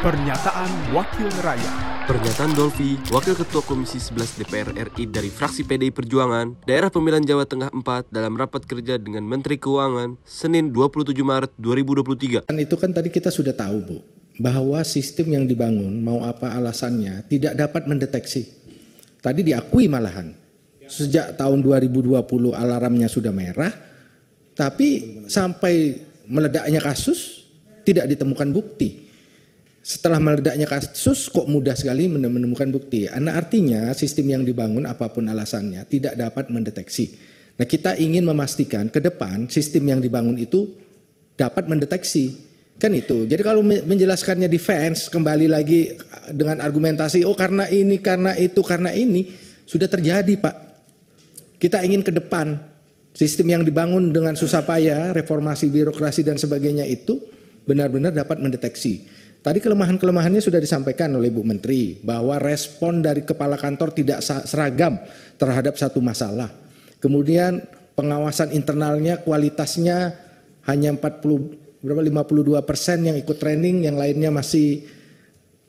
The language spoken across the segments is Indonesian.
Pernyataan Wakil Rakyat Pernyataan Dolfi, Wakil Ketua Komisi 11 DPR RI dari fraksi PDI Perjuangan, Daerah Pemilihan Jawa Tengah 4 dalam rapat kerja dengan Menteri Keuangan, Senin 27 Maret 2023. Kan itu kan tadi kita sudah tahu, Bu, bahwa sistem yang dibangun, mau apa alasannya, tidak dapat mendeteksi. Tadi diakui malahan. Sejak tahun 2020 alarmnya sudah merah, tapi sampai meledaknya kasus tidak ditemukan bukti setelah meledaknya kasus kok mudah sekali menemukan bukti. Karena artinya sistem yang dibangun apa pun alasannya tidak dapat mendeteksi. Nah kita ingin memastikan ke depan sistem yang dibangun itu dapat mendeteksi. Kan itu. Jadi kalau menjelaskannya defense kembali lagi dengan argumentasi oh karena ini, karena itu, karena ini sudah terjadi Pak. Kita ingin ke depan sistem yang dibangun dengan susah payah, reformasi birokrasi dan sebagainya itu benar-benar dapat mendeteksi. Tadi kelemahan-kelemahannya sudah disampaikan oleh Bu Menteri bahwa respon dari kepala kantor tidak seragam terhadap satu masalah. Kemudian pengawasan internalnya kualitasnya hanya 40 berapa 52 persen yang ikut training, yang lainnya masih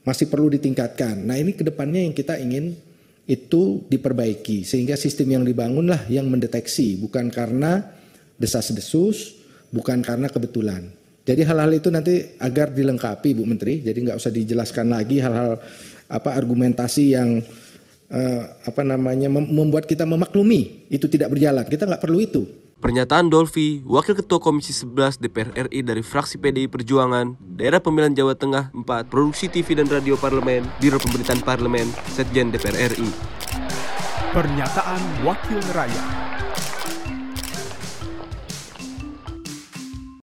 masih perlu ditingkatkan. Nah ini ke depannya yang kita ingin itu diperbaiki sehingga sistem yang dibangunlah yang mendeteksi bukan karena desas-desus, bukan karena kebetulan. Jadi hal-hal itu nanti agar dilengkapi Bu Menteri, jadi nggak usah dijelaskan lagi hal-hal apa argumentasi yang uh, apa namanya membuat kita memaklumi itu tidak berjalan. Kita nggak perlu itu. Pernyataan Dolfi, Wakil Ketua Komisi 11 DPR RI dari fraksi PDI Perjuangan, Daerah Pemilihan Jawa Tengah 4, Produksi TV dan Radio Parlemen, Biro Pemerintahan Parlemen, Setjen DPR RI. Pernyataan Wakil Rakyat.